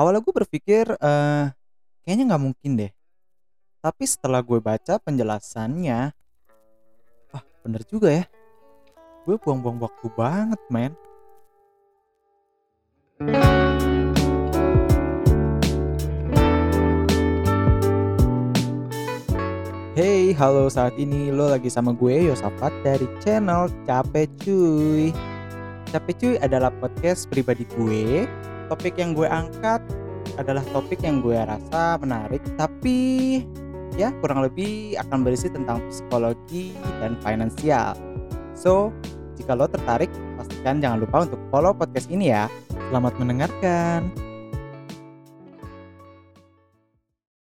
Awalnya gue berpikir, eee, kayaknya nggak mungkin deh. Tapi setelah gue baca penjelasannya, wah bener juga ya. Gue buang-buang waktu banget, men. Hey, halo saat ini lo lagi sama gue Yosafat dari channel Capek Cuy. Capek Cuy adalah podcast pribadi gue. Topik yang gue angkat adalah topik yang gue rasa menarik tapi ya kurang lebih akan berisi tentang psikologi dan finansial. So, jika lo tertarik, pastikan jangan lupa untuk follow podcast ini ya. Selamat mendengarkan.